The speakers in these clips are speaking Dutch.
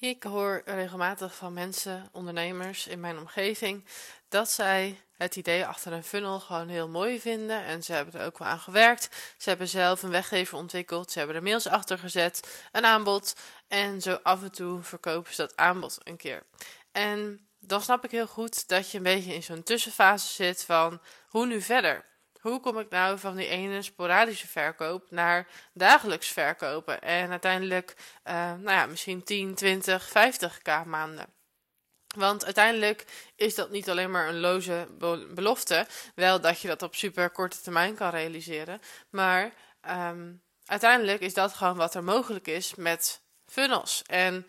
Ik hoor regelmatig van mensen, ondernemers in mijn omgeving, dat zij het idee achter een funnel gewoon heel mooi vinden. En ze hebben er ook wel aan gewerkt. Ze hebben zelf een weggever ontwikkeld. Ze hebben er mails achter gezet, een aanbod. En zo af en toe verkopen ze dat aanbod een keer. En dan snap ik heel goed dat je een beetje in zo'n tussenfase zit van hoe nu verder? Hoe kom ik nou van die ene sporadische verkoop naar dagelijks verkopen en uiteindelijk, uh, nou ja, misschien 10, 20, 50k maanden? Want uiteindelijk is dat niet alleen maar een loze belofte, wel dat je dat op super korte termijn kan realiseren, maar um, uiteindelijk is dat gewoon wat er mogelijk is met funnels. En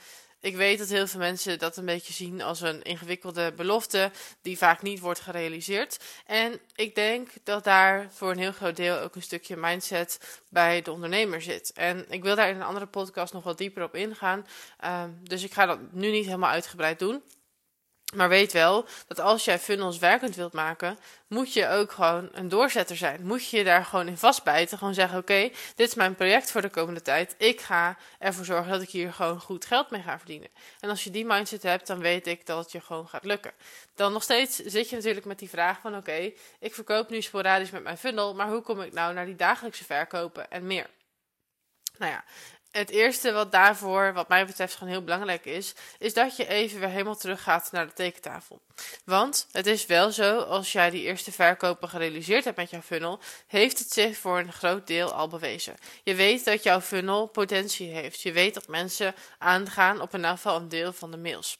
ik weet dat heel veel mensen dat een beetje zien als een ingewikkelde belofte die vaak niet wordt gerealiseerd. En ik denk dat daar voor een heel groot deel ook een stukje mindset bij de ondernemer zit. En ik wil daar in een andere podcast nog wat dieper op ingaan. Um, dus ik ga dat nu niet helemaal uitgebreid doen. Maar weet wel dat als jij funnels werkend wilt maken, moet je ook gewoon een doorzetter zijn. Moet je je daar gewoon in vastbijten. Gewoon zeggen: Oké, dit is mijn project voor de komende tijd. Ik ga ervoor zorgen dat ik hier gewoon goed geld mee ga verdienen. En als je die mindset hebt, dan weet ik dat het je gewoon gaat lukken. Dan nog steeds zit je natuurlijk met die vraag: van oké, ik verkoop nu sporadisch met mijn funnel, maar hoe kom ik nou naar die dagelijkse verkopen en meer? Nou ja, het eerste wat daarvoor, wat mij betreft, gewoon heel belangrijk is, is dat je even weer helemaal teruggaat naar de tekentafel. Want het is wel zo, als jij die eerste verkopen gerealiseerd hebt met jouw funnel, heeft het zich voor een groot deel al bewezen. Je weet dat jouw funnel potentie heeft. Je weet dat mensen aangaan op ieder geval een deel van de mails.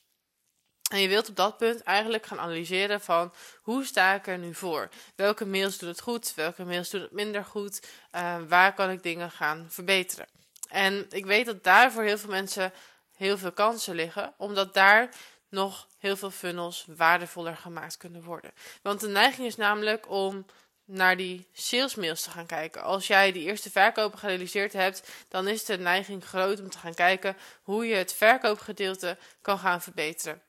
En je wilt op dat punt eigenlijk gaan analyseren van hoe sta ik er nu voor? Welke mails doen het goed? Welke mails doen het minder goed? Uh, waar kan ik dingen gaan verbeteren? En ik weet dat daar voor heel veel mensen heel veel kansen liggen, omdat daar nog heel veel funnels waardevoller gemaakt kunnen worden. Want de neiging is namelijk om naar die salesmails te gaan kijken. Als jij die eerste verkopen gerealiseerd hebt, dan is de neiging groot om te gaan kijken hoe je het verkoopgedeelte kan gaan verbeteren.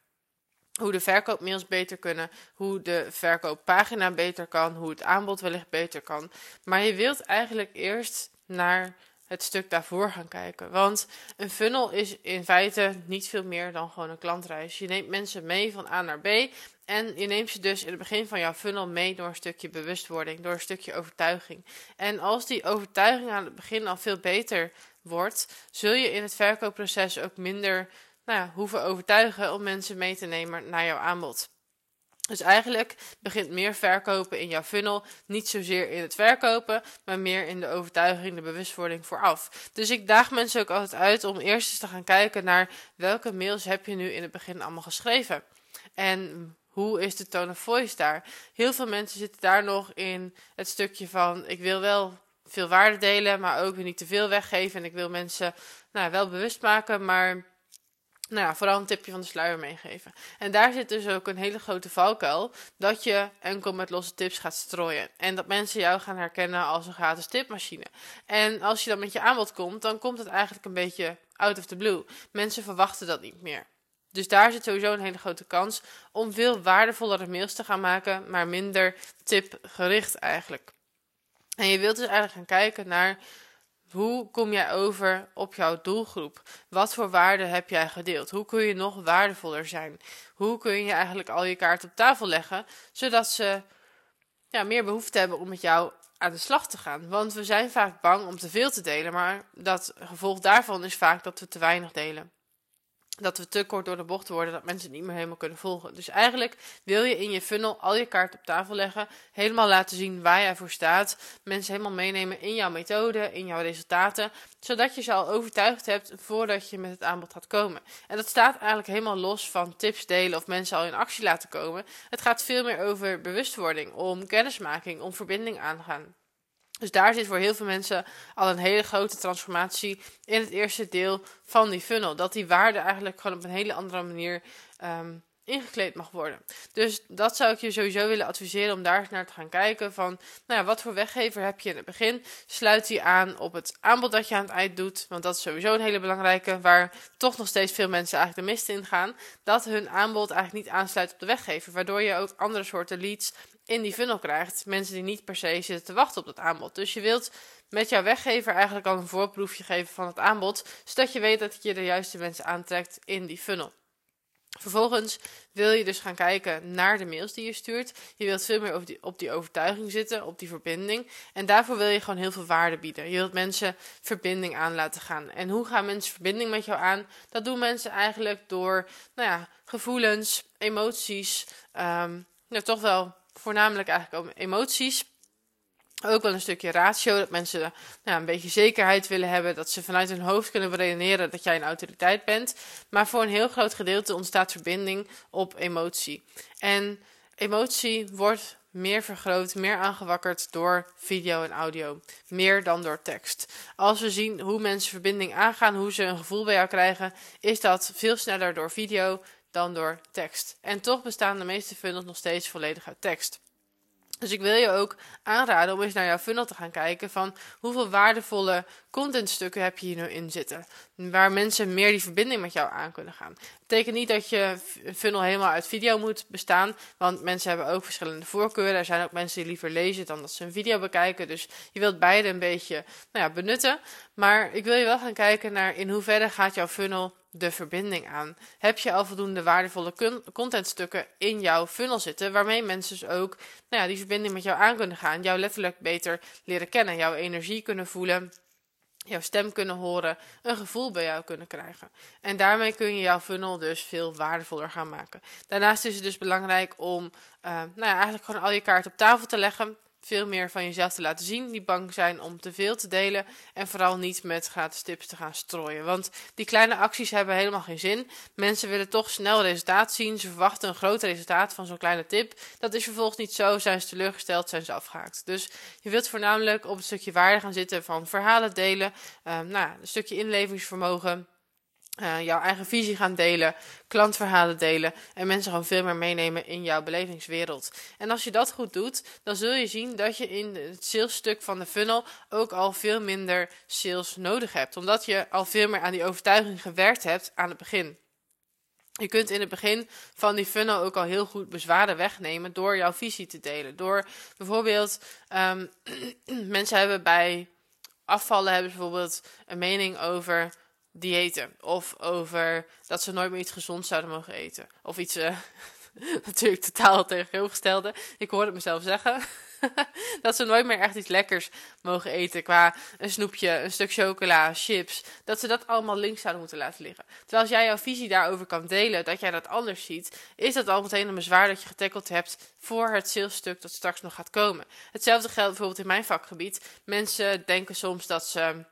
Hoe de verkoopmails beter kunnen, hoe de verkooppagina beter kan, hoe het aanbod wellicht beter kan. Maar je wilt eigenlijk eerst naar het stuk daarvoor gaan kijken. Want een funnel is in feite niet veel meer dan gewoon een klantreis. Je neemt mensen mee van A naar B. En je neemt ze dus in het begin van jouw funnel mee door een stukje bewustwording, door een stukje overtuiging. En als die overtuiging aan het begin al veel beter wordt, zul je in het verkoopproces ook minder nou ja, hoeven overtuigen om mensen mee te nemen naar jouw aanbod. Dus eigenlijk begint meer verkopen in jouw funnel niet zozeer in het verkopen, maar meer in de overtuiging, de bewustwording vooraf. Dus ik daag mensen ook altijd uit om eerst eens te gaan kijken naar welke mails heb je nu in het begin allemaal geschreven. En hoe is de tone of voice daar? Heel veel mensen zitten daar nog in het stukje van ik wil wel veel waarde delen, maar ook weer niet te veel weggeven. En ik wil mensen nou, wel bewust maken, maar nou ja, vooral een tipje van de sluier meegeven. En daar zit dus ook een hele grote valkuil. Dat je enkel met losse tips gaat strooien. En dat mensen jou gaan herkennen als een gratis tipmachine. En als je dan met je aanbod komt, dan komt het eigenlijk een beetje out of the blue. Mensen verwachten dat niet meer. Dus daar zit sowieso een hele grote kans om veel waardevollere mails te gaan maken, maar minder tipgericht eigenlijk. En je wilt dus eigenlijk gaan kijken naar hoe kom jij over op jouw doelgroep? Wat voor waarde heb jij gedeeld? Hoe kun je nog waardevoller zijn? Hoe kun je eigenlijk al je kaart op tafel leggen, zodat ze ja, meer behoefte hebben om met jou aan de slag te gaan? Want we zijn vaak bang om te veel te delen, maar dat gevolg daarvan is vaak dat we te weinig delen dat we te kort door de bocht worden, dat mensen niet meer helemaal kunnen volgen. Dus eigenlijk wil je in je funnel al je kaart op tafel leggen, helemaal laten zien waar jij voor staat, mensen helemaal meenemen in jouw methode, in jouw resultaten, zodat je ze al overtuigd hebt voordat je met het aanbod gaat komen. En dat staat eigenlijk helemaal los van tips delen of mensen al in actie laten komen. Het gaat veel meer over bewustwording, om kennismaking, om verbinding aangaan. Dus daar zit voor heel veel mensen al een hele grote transformatie in het eerste deel van die funnel. Dat die waarde eigenlijk gewoon op een hele andere manier um, ingekleed mag worden. Dus dat zou ik je sowieso willen adviseren om daar eens naar te gaan kijken. Van, nou ja, wat voor weggever heb je in het begin? Sluit die aan op het aanbod dat je aan het eind doet. Want dat is sowieso een hele belangrijke, waar toch nog steeds veel mensen eigenlijk de mist in gaan. Dat hun aanbod eigenlijk niet aansluit op de weggever. Waardoor je ook andere soorten leads in die funnel krijgt. Mensen die niet per se zitten te wachten op dat aanbod. Dus je wilt met jouw weggever eigenlijk al een voorproefje geven van het aanbod, zodat je weet dat je de juiste mensen aantrekt in die funnel. Vervolgens wil je dus gaan kijken naar de mails die je stuurt. Je wilt veel meer op die, op die overtuiging zitten, op die verbinding. En daarvoor wil je gewoon heel veel waarde bieden. Je wilt mensen verbinding aan laten gaan. En hoe gaan mensen verbinding met jou aan? Dat doen mensen eigenlijk door nou ja, gevoelens, emoties. Um, nou, toch wel voornamelijk eigenlijk ook emoties. Ook wel een stukje ratio, dat mensen nou, een beetje zekerheid willen hebben, dat ze vanuit hun hoofd kunnen beredeneren dat jij een autoriteit bent. Maar voor een heel groot gedeelte ontstaat verbinding op emotie. En emotie wordt meer vergroot, meer aangewakkerd door video en audio. Meer dan door tekst. Als we zien hoe mensen verbinding aangaan, hoe ze een gevoel bij jou krijgen, is dat veel sneller door video dan door tekst. En toch bestaan de meeste funnels nog steeds volledig uit tekst. Dus ik wil je ook aanraden om eens naar jouw funnel te gaan kijken van hoeveel waardevolle contentstukken heb je hier nu in zitten. Waar mensen meer die verbinding met jou aan kunnen gaan. Dat betekent niet dat je funnel helemaal uit video moet bestaan, want mensen hebben ook verschillende voorkeuren. Er zijn ook mensen die liever lezen dan dat ze een video bekijken. Dus je wilt beide een beetje nou ja, benutten. Maar ik wil je wel gaan kijken naar in hoeverre gaat jouw funnel de verbinding aan. Heb je al voldoende waardevolle contentstukken in jouw funnel zitten, waarmee mensen dus ook nou ja, die verbinding met jou aan kunnen gaan, jou letterlijk beter leren kennen, jouw energie kunnen voelen, jouw stem kunnen horen, een gevoel bij jou kunnen krijgen. En daarmee kun je jouw funnel dus veel waardevoller gaan maken. Daarnaast is het dus belangrijk om uh, nou ja, eigenlijk gewoon al je kaarten op tafel te leggen veel meer van jezelf te laten zien, die bang zijn om te veel te delen en vooral niet met gratis tips te gaan strooien. Want die kleine acties hebben helemaal geen zin. Mensen willen toch snel resultaat zien, ze verwachten een groot resultaat van zo'n kleine tip. Dat is vervolgens niet zo, zijn ze teleurgesteld, zijn ze afgehaakt. Dus je wilt voornamelijk op het stukje waarde gaan zitten van verhalen delen, uh, nou, een stukje inlevingsvermogen uh, jouw eigen visie gaan delen, klantverhalen delen en mensen gewoon veel meer meenemen in jouw belevingswereld. En als je dat goed doet, dan zul je zien dat je in het salesstuk van de funnel ook al veel minder sales nodig hebt, omdat je al veel meer aan die overtuiging gewerkt hebt aan het begin. Je kunt in het begin van die funnel ook al heel goed bezwaren wegnemen door jouw visie te delen. Door bijvoorbeeld, um, mensen hebben bij afvallen hebben bijvoorbeeld een mening over diëten. Of over dat ze nooit meer iets gezonds zouden mogen eten. Of iets, uh, natuurlijk totaal tegenovergestelde. Ik hoorde mezelf zeggen. dat ze nooit meer echt iets lekkers mogen eten. Qua een snoepje, een stuk chocola, chips. Dat ze dat allemaal links zouden moeten laten liggen. Terwijl als jij jouw visie daarover kan delen, dat jij dat anders ziet, is dat al meteen een bezwaar dat je getackeld hebt voor het salesstuk dat straks nog gaat komen. Hetzelfde geldt bijvoorbeeld in mijn vakgebied. Mensen denken soms dat ze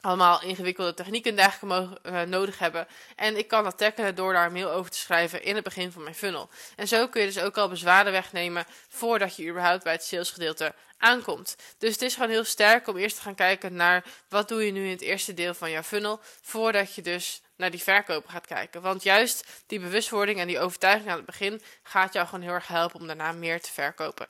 allemaal ingewikkelde technieken en dergelijke mogen, uh, nodig hebben. En ik kan dat tackelen door daar een mail over te schrijven in het begin van mijn funnel. En zo kun je dus ook al bezwaren wegnemen voordat je überhaupt bij het salesgedeelte aankomt. Dus het is gewoon heel sterk om eerst te gaan kijken naar wat doe je nu in het eerste deel van jouw funnel, voordat je dus naar die verkopen gaat kijken. Want juist die bewustwording en die overtuiging aan het begin gaat jou gewoon heel erg helpen om daarna meer te verkopen.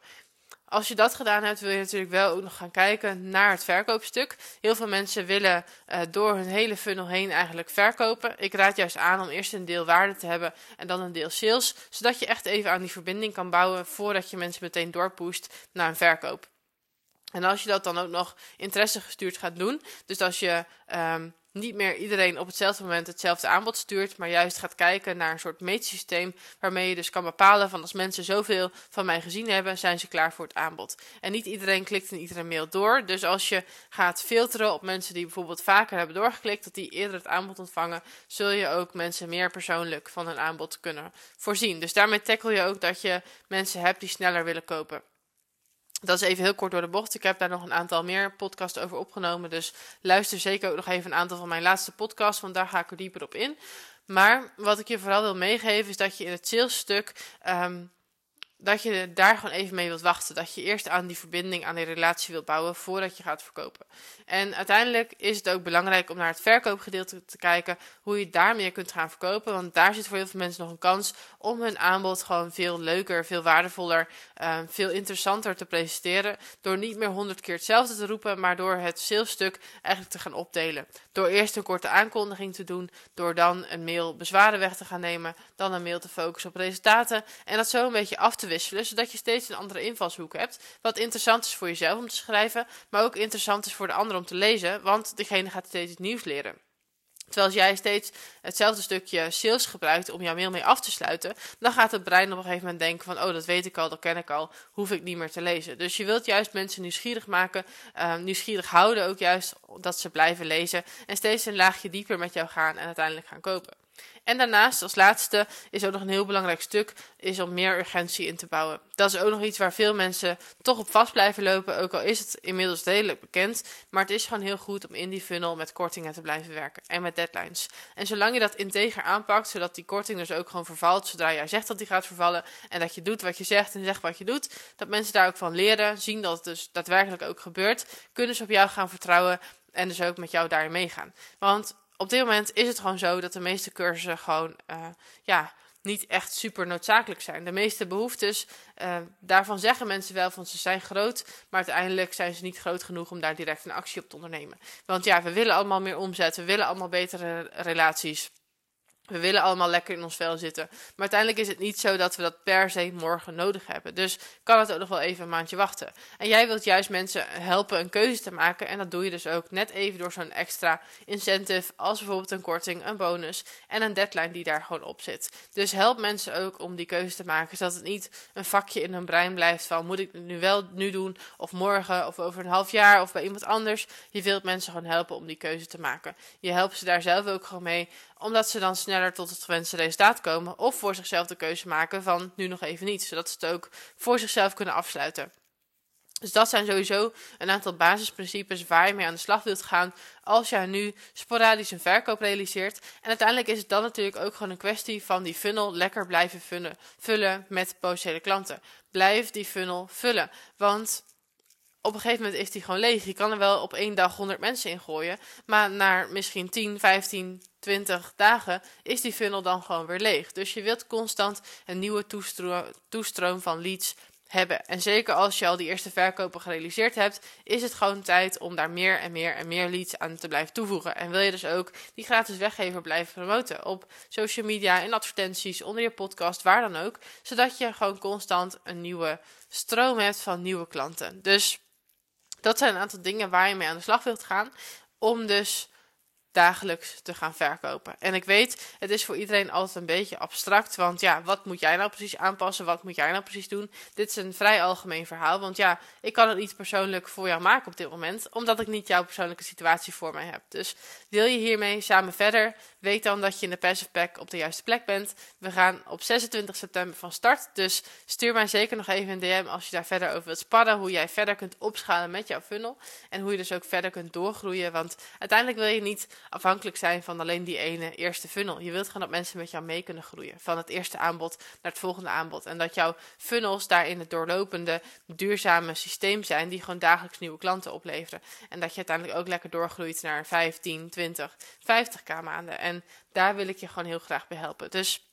Als je dat gedaan hebt, wil je natuurlijk wel ook nog gaan kijken naar het verkoopstuk. Heel veel mensen willen uh, door hun hele funnel heen eigenlijk verkopen. Ik raad juist aan om eerst een deel waarde te hebben en dan een deel sales. Zodat je echt even aan die verbinding kan bouwen voordat je mensen meteen doorpoest naar een verkoop. En als je dat dan ook nog interesse gestuurd gaat doen, dus als je um, niet meer iedereen op hetzelfde moment hetzelfde aanbod stuurt, maar juist gaat kijken naar een soort meetsysteem waarmee je dus kan bepalen van als mensen zoveel van mij gezien hebben, zijn ze klaar voor het aanbod. En niet iedereen klikt in iedere mail door, dus als je gaat filteren op mensen die bijvoorbeeld vaker hebben doorgeklikt, dat die eerder het aanbod ontvangen, zul je ook mensen meer persoonlijk van hun aanbod kunnen voorzien. Dus daarmee tackle je ook dat je mensen hebt die sneller willen kopen. Dat is even heel kort door de bocht. Ik heb daar nog een aantal meer podcasts over opgenomen. Dus luister zeker ook nog even een aantal van mijn laatste podcasts, want daar ga ik er dieper op in. Maar wat ik je vooral wil meegeven is dat je in het salesstuk um, dat je daar gewoon even mee wilt wachten. Dat je eerst aan die verbinding, aan die relatie wilt bouwen voordat je gaat verkopen. En uiteindelijk is het ook belangrijk om naar het verkoopgedeelte te kijken, hoe je daar meer kunt gaan verkopen. Want daar zit voor heel veel mensen nog een kans om hun aanbod gewoon veel leuker, veel waardevoller, uh, veel interessanter te presenteren. Door niet meer honderd keer hetzelfde te roepen, maar door het salesstuk eigenlijk te gaan opdelen. Door eerst een korte aankondiging te doen, door dan een mail bezwaren weg te gaan nemen, dan een mail te focussen op resultaten en dat zo een beetje af te wisselen, zodat je steeds een andere invalshoek hebt. Wat interessant is voor jezelf om te schrijven, maar ook interessant is voor de ander om te lezen, want degene gaat steeds iets nieuws leren. Terwijl als jij steeds hetzelfde stukje sales gebruikt om jouw mail mee af te sluiten, dan gaat het brein op een gegeven moment denken van, oh dat weet ik al, dat ken ik al, hoef ik niet meer te lezen. Dus je wilt juist mensen nieuwsgierig maken, uh, nieuwsgierig houden ook juist, dat ze blijven lezen en steeds een laagje dieper met jou gaan en uiteindelijk gaan kopen. En daarnaast, als laatste, is ook nog een heel belangrijk stuk, is om meer urgentie in te bouwen. Dat is ook nog iets waar veel mensen toch op vast blijven lopen, ook al is het inmiddels redelijk bekend. Maar het is gewoon heel goed om in die funnel met kortingen te blijven werken en met deadlines. En zolang je dat integer aanpakt, zodat die korting dus ook gewoon vervalt, zodra jij zegt dat die gaat vervallen, en dat je doet wat je zegt en zegt wat je doet, dat mensen daar ook van leren, zien dat het dus daadwerkelijk ook gebeurt, kunnen ze op jou gaan vertrouwen en dus ook met jou daarin meegaan. Want op dit moment is het gewoon zo dat de meeste cursussen gewoon uh, ja, niet echt super noodzakelijk zijn. De meeste behoeftes, uh, daarvan zeggen mensen wel van ze zijn groot, maar uiteindelijk zijn ze niet groot genoeg om daar direct een actie op te ondernemen. Want ja, we willen allemaal meer omzet, we willen allemaal betere relaties. We willen allemaal lekker in ons vel zitten. Maar uiteindelijk is het niet zo dat we dat per se morgen nodig hebben. Dus kan het ook nog wel even een maandje wachten. En jij wilt juist mensen helpen een keuze te maken. En dat doe je dus ook net even door zo'n extra incentive. Als bijvoorbeeld een korting, een bonus en een deadline die daar gewoon op zit. Dus help mensen ook om die keuze te maken. Zodat het niet een vakje in hun brein blijft van moet ik het nu wel nu doen. Of morgen of over een half jaar of bij iemand anders. Je wilt mensen gewoon helpen om die keuze te maken. Je helpt ze daar zelf ook gewoon mee omdat ze dan sneller tot het gewenste resultaat komen. Of voor zichzelf de keuze maken van nu nog even niet. Zodat ze het ook voor zichzelf kunnen afsluiten. Dus dat zijn sowieso een aantal basisprincipes waar je mee aan de slag wilt gaan als jij nu sporadisch een verkoop realiseert. En uiteindelijk is het dan natuurlijk ook gewoon een kwestie van die funnel lekker blijven vullen, vullen met potentiële klanten. Blijf die funnel vullen. Want op een gegeven moment is die gewoon leeg. Je kan er wel op één dag 100 mensen in gooien. Maar na misschien 10, 15, 20 dagen is die funnel dan gewoon weer leeg. Dus je wilt constant een nieuwe toestroom van leads hebben. En zeker als je al die eerste verkopen gerealiseerd hebt, is het gewoon tijd om daar meer en meer en meer leads aan te blijven toevoegen. En wil je dus ook die gratis weggever blijven promoten op social media, in advertenties, onder je podcast, waar dan ook. Zodat je gewoon constant een nieuwe stroom hebt van nieuwe klanten. Dus dat zijn een aantal dingen waar je mee aan de slag wilt gaan. Om dus dagelijks te gaan verkopen. En ik weet, het is voor iedereen altijd een beetje abstract. Want ja, wat moet jij nou precies aanpassen? Wat moet jij nou precies doen? Dit is een vrij algemeen verhaal. Want ja, ik kan het niet persoonlijk voor jou maken op dit moment. Omdat ik niet jouw persoonlijke situatie voor mij heb. Dus wil je hiermee samen verder? Weet dan dat je in de Passive Pack op de juiste plek bent. We gaan op 26 september van start. Dus stuur mij zeker nog even een DM als je daar verder over wilt sparren. Hoe jij verder kunt opschalen met jouw funnel. En hoe je dus ook verder kunt doorgroeien. Want uiteindelijk wil je niet afhankelijk zijn van alleen die ene eerste funnel. Je wilt gewoon dat mensen met jou mee kunnen groeien. Van het eerste aanbod naar het volgende aanbod. En dat jouw funnels daarin het doorlopende, duurzame systeem zijn. Die gewoon dagelijks nieuwe klanten opleveren. En dat je uiteindelijk ook lekker doorgroeit naar 15, 20, 50k maanden. En daar wil ik je gewoon heel graag bij helpen. Dus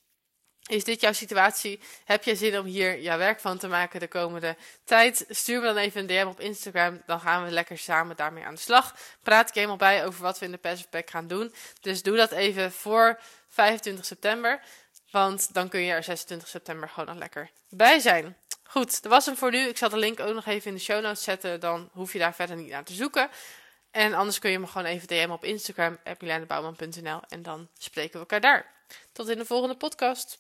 is dit jouw situatie? Heb je zin om hier jouw werk van te maken de komende tijd? Stuur me dan even een DM op Instagram. Dan gaan we lekker samen daarmee aan de slag. Praat ik helemaal bij over wat we in de Passive Pack gaan doen. Dus doe dat even voor 25 september. Want dan kun je er 26 september gewoon nog lekker bij zijn. Goed, dat was hem voor nu. Ik zal de link ook nog even in de show notes zetten. Dan hoef je daar verder niet naar te zoeken. En anders kun je me gewoon even DM op Instagram, @milanebouwman.nl en dan spreken we elkaar daar. Tot in de volgende podcast.